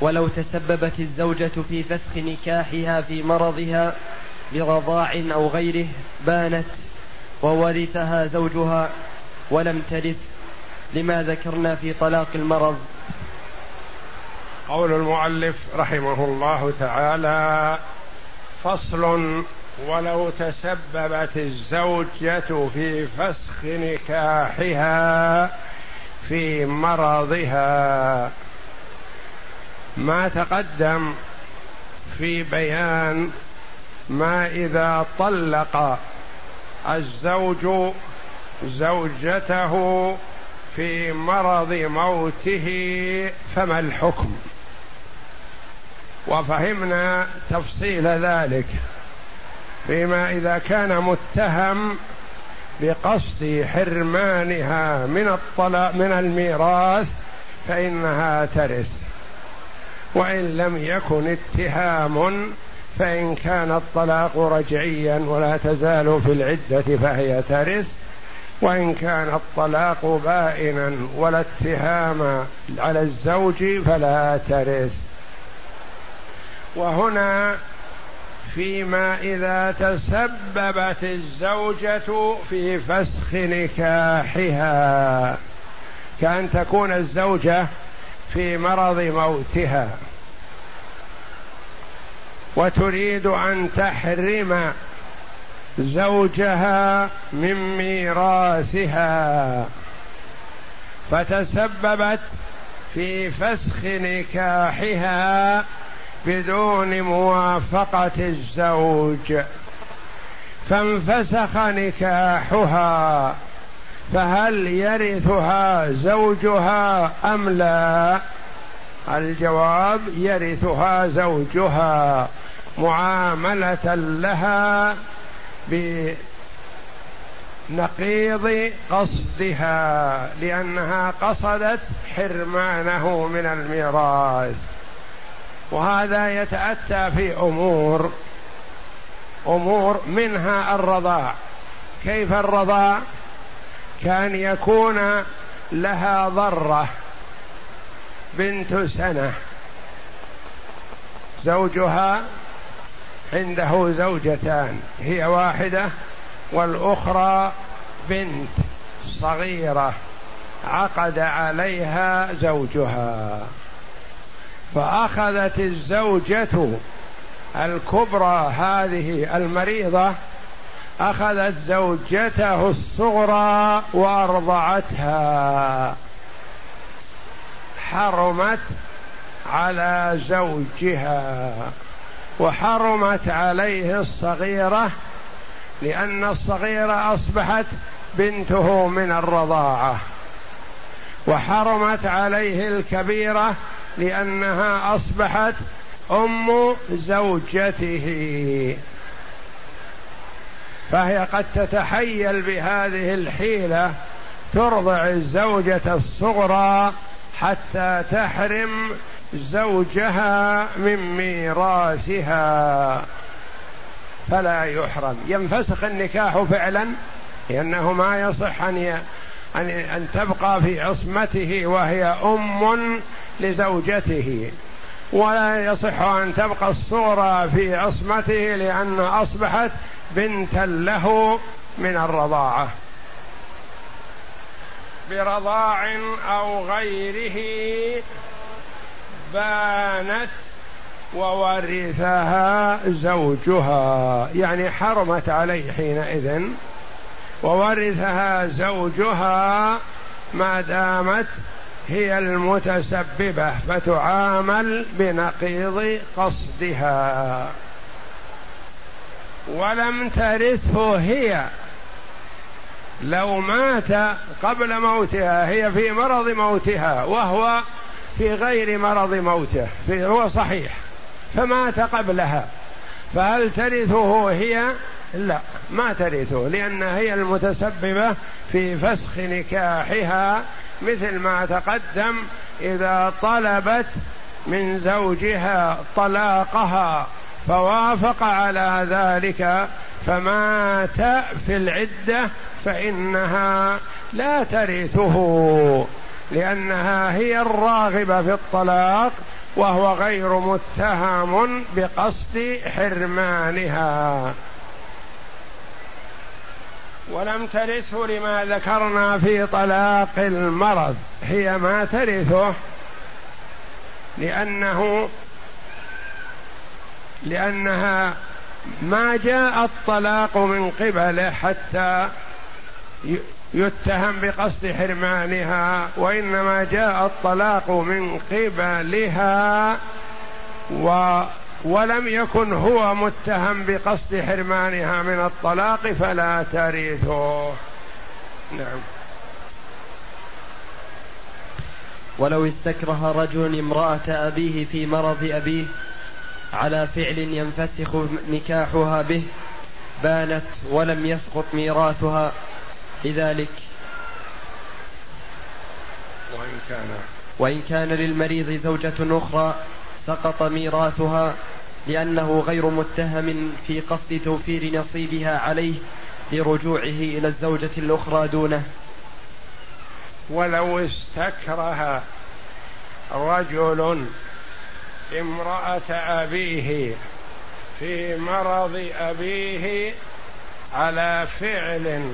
ولو تسببت الزوجة في فسخ نكاحها في مرضها برضاع أو غيره بانت وورثها زوجها ولم ترث لما ذكرنا في طلاق المرض. قول المؤلف رحمه الله تعالى فصل ولو تسببت الزوجة في فسخ نكاحها في مرضها. ما تقدم في بيان ما إذا طلق الزوج زوجته في مرض موته فما الحكم؟ وفهمنا تفصيل ذلك فيما إذا كان متهم بقصد حرمانها من الطلاق من الميراث فإنها ترث. وإن لم يكن اتهام فإن كان الطلاق رجعيا ولا تزال في العدة فهي ترث. وإن كان الطلاق بائنا ولا اتهام على الزوج فلا ترث. وهنا فيما إذا تسببت الزوجة في فسخ نكاحها. كأن تكون الزوجة في مرض موتها. وتريد أن تحرم زوجها من ميراثها. فتسببت في فسخ نكاحها بدون موافقة الزوج. فانفسخ نكاحها فهل يرثها زوجها أم لا؟ الجواب يرثها زوجها. معاملة لها بنقيض قصدها لأنها قصدت حرمانه من الميراث. وهذا يتأتى في أمور أمور منها الرضاع. كيف الرضاع؟ كان يكون لها ضرة بنت سنة زوجها عنده زوجتان هي واحدة والأخرى بنت صغيرة عقد عليها زوجها. فأخذت الزوجة الكبرى هذه المريضة أخذت زوجته الصغرى وأرضعتها. حرمت على زوجها. وحرمت عليه الصغيرة لأن الصغيرة أصبحت بنته من الرضاعة. وحرمت عليه الكبيرة لأنها أصبحت أم زوجته. فهي قد تتحيل بهذه الحيلة ترضع الزوجة الصغرى حتى تحرم زوجها من ميراثها. فلا يحرم. ينفسخ النكاح فعلا لأنه ما يصح أن أن أن تبقى في عصمته وهي أم لزوجته. ولا يصح أن تبقى الصورة في عصمته لأن أصبحت بنتا له من الرضاعة. برضاع أو غيره بانت وورثها زوجها يعني حرمت عليه حينئذ. وورثها زوجها ما دامت هي المتسببة فتعامل بنقيض قصدها. ولم ترثه هي. لو مات قبل موتها هي في مرض موتها وهو في غير مرض موته في هو صحيح فمات قبلها. فهل ترثه هي؟ لا ما ترثه لأنها هي المتسببة في فسخ نكاحها مثل ما تقدم إذا طلبت من زوجها طلاقها فوافق على ذلك. فمات في العدة فإنها لا ترثه. لأنها هي الراغبة في الطلاق وهو غير متهم بقصد حرمانها. ولم ترثه لما ذكرنا في طلاق المرض. هي ما ترثه لأنه لأنها ما جاء الطلاق من قبله حتى يتهم بقصد حرمانها وإنما جاء الطلاق من قبلها و ولم يكن هو متهم بقصد حرمانها من الطلاق فلا ترثه. نعم. ولو استكره رجل امرأة أبيه في مرض أبيه على فعل ينفسخ نكاحها به بانت ولم يسقط ميراثها. لذلك. وإن كان وإن كان للمريض زوجة أخرى سقط ميراثها لأنه غير متهم في قصد توفير نصيبها عليه لرجوعه إلى الزوجة الأخرى دونه. ولو استكره رجل امرأة أبيه في مرض أبيه على فعل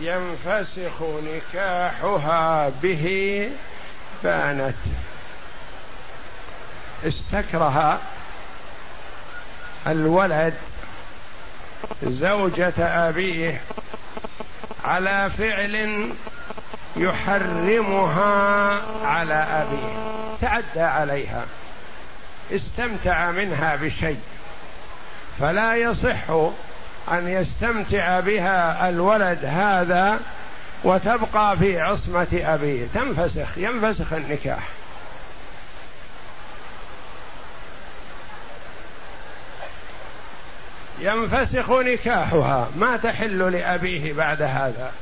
ينفسخ نكاحها به بانت. استكره الولد زوجة أبيه على فعل يحرمها على أبيه. تعدى عليها. استمتع منها بشيء. فلا يصح أن يستمتع بها الولد هذا وتبقى في عصمة أبيه. تنفسخ ينفسخ النكاح. ينفسخ نكاحها. ما تحل لأبيه بعد هذا.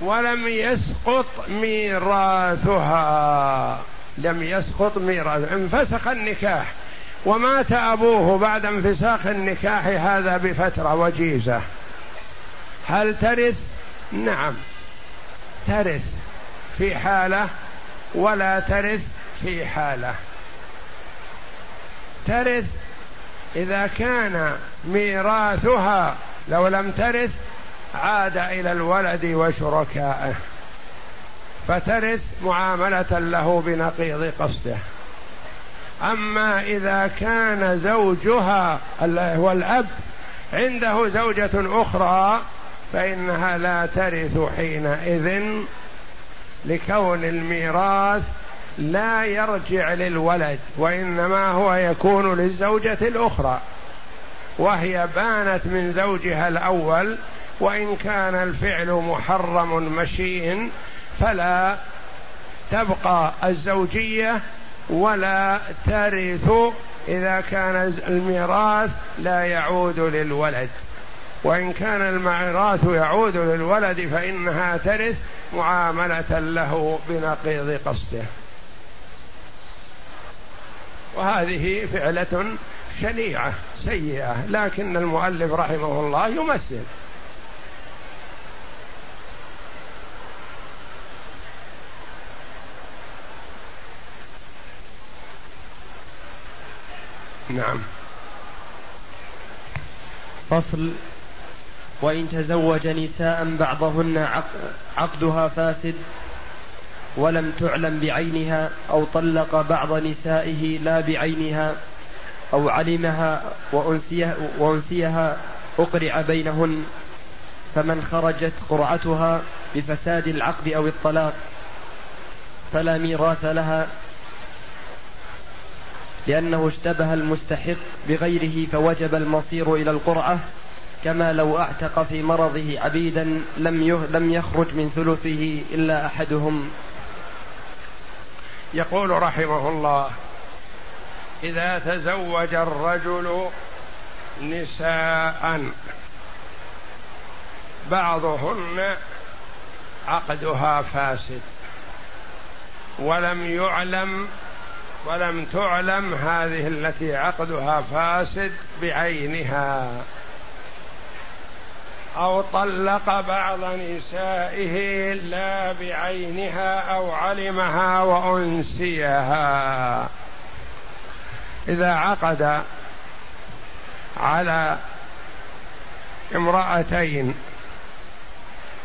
ولم يسقط ميراثها. لم يسقط ميراث. انفسخ النكاح. ومات أبوه بعد انفساخ النكاح هذا بفترة وجيزة. هل ترث؟ نعم. ترث في حالة ولا ترث في حالة. ترث إذا كان ميراثها لو لم ترث عاد إلى الولد وشركائه. فترث معاملة له بنقيض قصده. أما إذا كان زوجها هو الاب عنده زوجة أخرى فإنها لا ترث حينئذ لكون الميراث لا يرجع للولد وإنما هو يكون للزوجة الأخرى. وهي بانت من زوجها الأول وإن كان الفعل محرم مشين فلا تبقى الزوجية ولا ترث إذا كان الميراث لا يعود للولد. وإن كان الميراث يعود للولد فإنها ترث معاملة له بنقيض قصده. وهذه فعلة شنيعة سيئة لكن المؤلف رحمه الله يمثل. نعم. فصل. وإن تزوج نساء بعضهن عقدها فاسد ولم تعلم بعينها أو طلق بعض نسائه لا بعينها أو علمها وأنسيها, وأنسيها أقرع بينهن فمن خرجت قرعتها بفساد العقد أو الطلاق فلا ميراث لها لأنه اشتبه المستحق بغيره فوجب المصير إلى القرعة كما لو أعتق في مرضه عبيدا لم لم يخرج من ثلثه إلا أحدهم. يقول رحمه الله إذا تزوج الرجل نساء بعضهن عقدها فاسد ولم يعلم ولم تعلم هذه التي عقدها فاسد بعينها. أو طلق بعض نسائه لا بعينها أو علمها وأنسيها. إذا عقد على امرأتين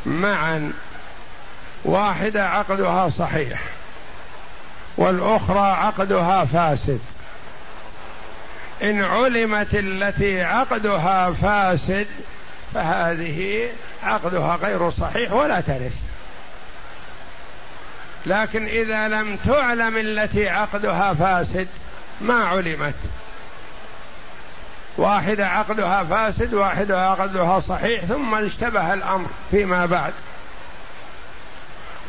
معا واحدة عقدها صحيح والأخرى عقدها فاسد. إن علمت التي عقدها فاسد فهذه عقدها غير صحيح ولا ترث. لكن إذا لم تعلم التي عقدها فاسد ما علمت. واحدة عقدها فاسد واحدة عقدها صحيح ثم اشتبه الأمر فيما بعد.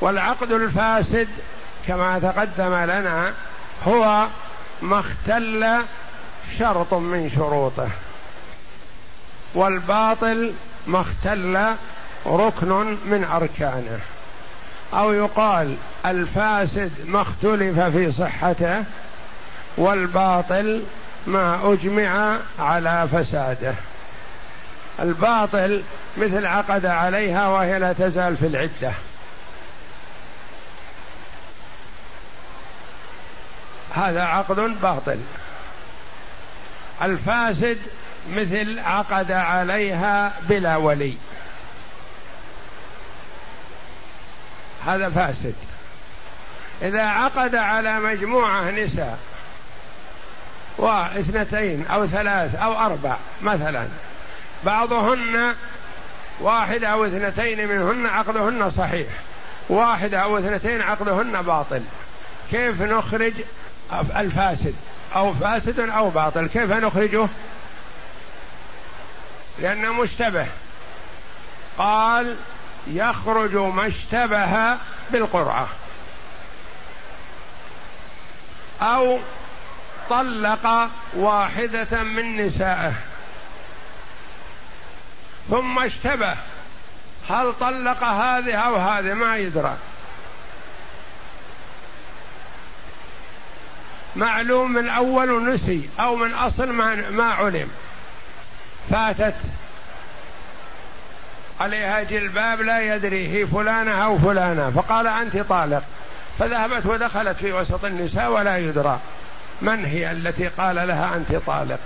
والعقد الفاسد كما تقدم لنا هو ما اختل شرط من شروطه والباطل ما اختل ركن من أركانه. أو يقال الفاسد ما اختلف في صحته والباطل ما أجمع على فساده. الباطل مثل عقد عليها وهي لا تزال في العدة. هذا عقد باطل. الفاسد مثل عقد عليها بلا ولي. هذا فاسد. إذا عقد على مجموعة نساء واثنتين أو ثلاث أو أربع مثلا بعضهن واحدة أو اثنتين منهن عقدهن صحيح واحدة أو اثنتين عقدهن باطل. كيف نخرج الفاسد. أو فاسد أو باطل. كيف نخرجه؟ لأنه مشتبه. قال يخرج ما اشتبه بالقرعة. أو طلق واحدة من نسائه. ثم اشتبه. هل طلق هذه أو هذه؟ ما يدرى. معلوم من أول ونسي أو من أصل ما, علم. فاتت عليها جلباب لا يدري هي فلانة أو فلانة. فقال أنت طالق. فذهبت ودخلت في وسط النساء ولا يدرى من هي التي قال لها أنت طالق.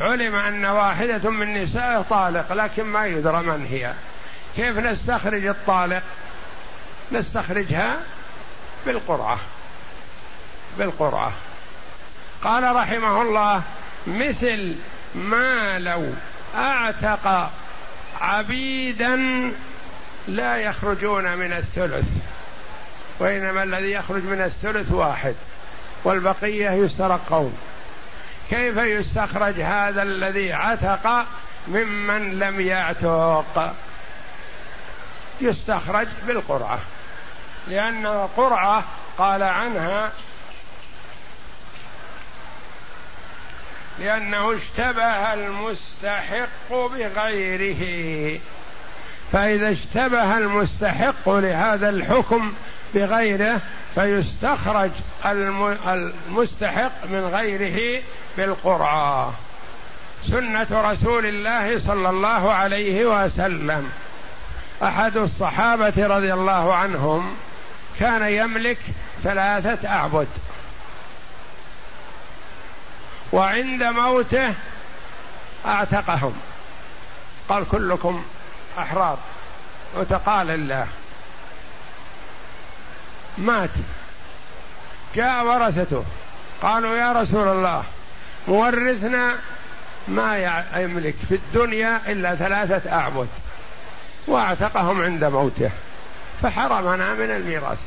علم أن واحدة من نسائه طالق لكن ما يدرى من هي. كيف نستخرج الطالق؟ نستخرجها بالقرعة. بالقرعة. قال رحمه الله مثل ما لو أعتق عبيدا لا يخرجون من الثلث وإنما الذي يخرج من الثلث واحد والبقية يسترقون كيف يستخرج هذا الذي عتق ممن لم يعتق؟ يستخرج بالقرعة لأن القرعة قال عنها لأنه اشتبه المستحق بغيره. فإذا اشتبه المستحق لهذا الحكم بغيره فيستخرج المستحق من غيره بالقرعة سنة رسول الله صلى الله عليه وسلم. أحد الصحابة رضي الله عنهم كان يملك ثلاثة أعبد. وعند موته أعتقهم. قال كلكم أحرار. وتقال الله. مات. جاء ورثته. قالوا يا رسول الله مورثنا ما يملك في الدنيا إلا ثلاثة أعبد. وأعتقهم عند موته. فحرمنا من الميراث.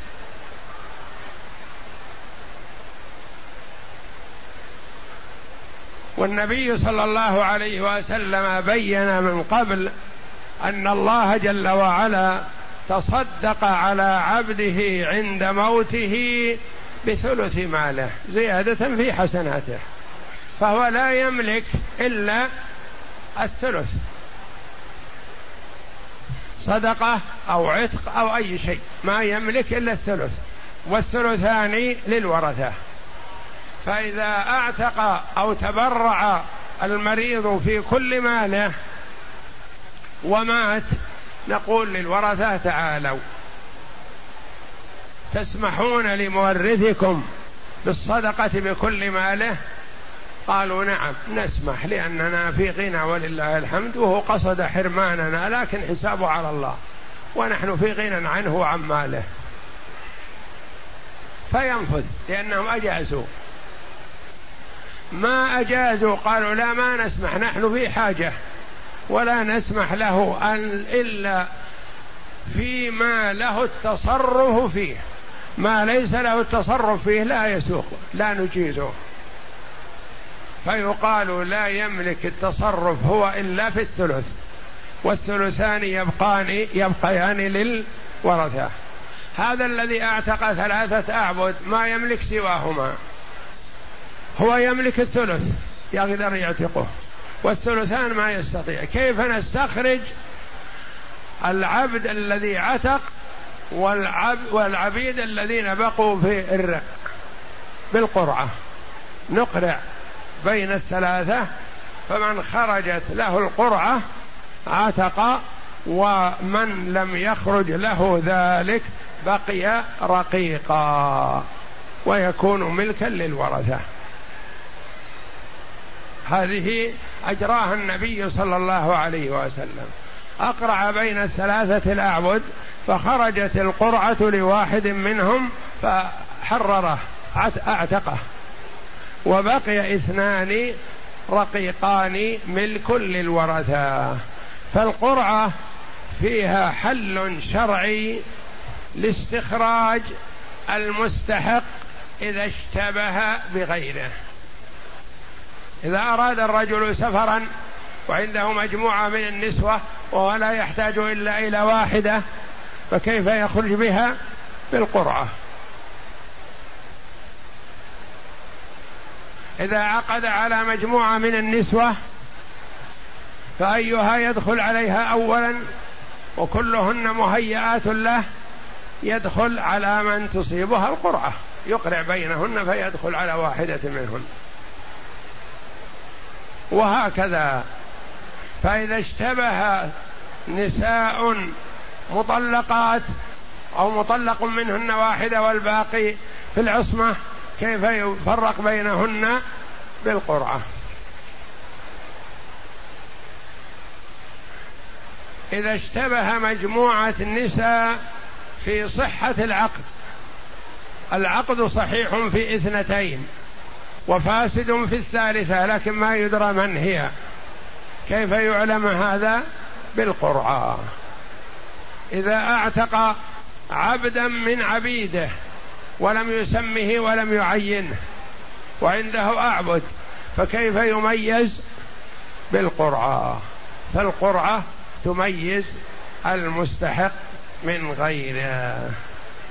والنبي صلى الله عليه وسلم بين من قبل أن الله جل وعلا تصدق على عبده عند موته بثلث ماله زيادة في حسناته فهو لا يملك إلا الثلث صدقة أو عتق أو أي شيء ما يملك إلا الثلث والثلثان للورثة. فإذا أعتق أو تبرع المريض في كل ماله ومات نقول للورثة تعالوا. تسمحون لمورثكم بالصدقة بكل ماله؟ قالوا نعم نسمح لأننا في غنى ولله الحمد وهو قصد حرماننا لكن حسابه على الله. ونحن في غنى عنه وعن ماله. فينفذ لأنهم أجازوا. ما أجازوا قالوا لا ما نسمح نحن في حاجة ولا نسمح له أن إلا فيما له التصرف فيه. ما ليس له التصرف فيه لا يسوق لا نجيزه. فيقال لا يملك التصرف هو إلا في الثلث والثلثان يبقان يبقيان للورثة. هذا الذي أعتق ثلاثة أعبد ما يملك سواهما. هو يملك الثلث. يقدر يعتقه والثلثان ما يستطيع. كيف نستخرج العبد الذي عتق والعب والعبيد الذين بقوا في الرق؟ بالقرعة. نقرع بين الثلاثة فمن خرجت له القرعة عتق ومن لم يخرج له ذلك بقي رقيقا ويكون ملكا للورثة. هذه أجراها النبي صلى الله عليه وسلم. أقرع بين الثلاثة الأعبد فخرجت القرعة لواحد منهم فحرره أعتقه. وبقي اثنان رقيقان ملك للورثه فالقرعة فيها حل شرعي لاستخراج المستحق إذا اشتبه بغيره. إذا أراد الرجل سفرا وعنده مجموعة من النسوة وهو لا يحتاج إلا إلى واحدة فكيف يخرج بها؟ بالقرعة. إذا عقد على مجموعة من النسوة فأيها يدخل عليها أولا وكلهن مهيئات له يدخل على من تصيبها القرعة. يقرع بينهن فيدخل على واحدة منهن. وهكذا. فإذا اشتبه نساء مطلقات أو مطلق منهن واحدة والباقي في العصمة كيف يفرق بينهن؟ بالقرعة. إذا اشتبه مجموعة النساء في صحة العقد العقد صحيح في اثنتين. وفاسد في الثالثة لكن ما يدرى من هي. كيف يعلم هذا؟ بالقرعه إذا أعتق عبدا من عبيده ولم يسمه ولم يعينه وعنده أعبد فكيف يميز؟ بالقرعة فالقرعة تميز المستحق من غيره.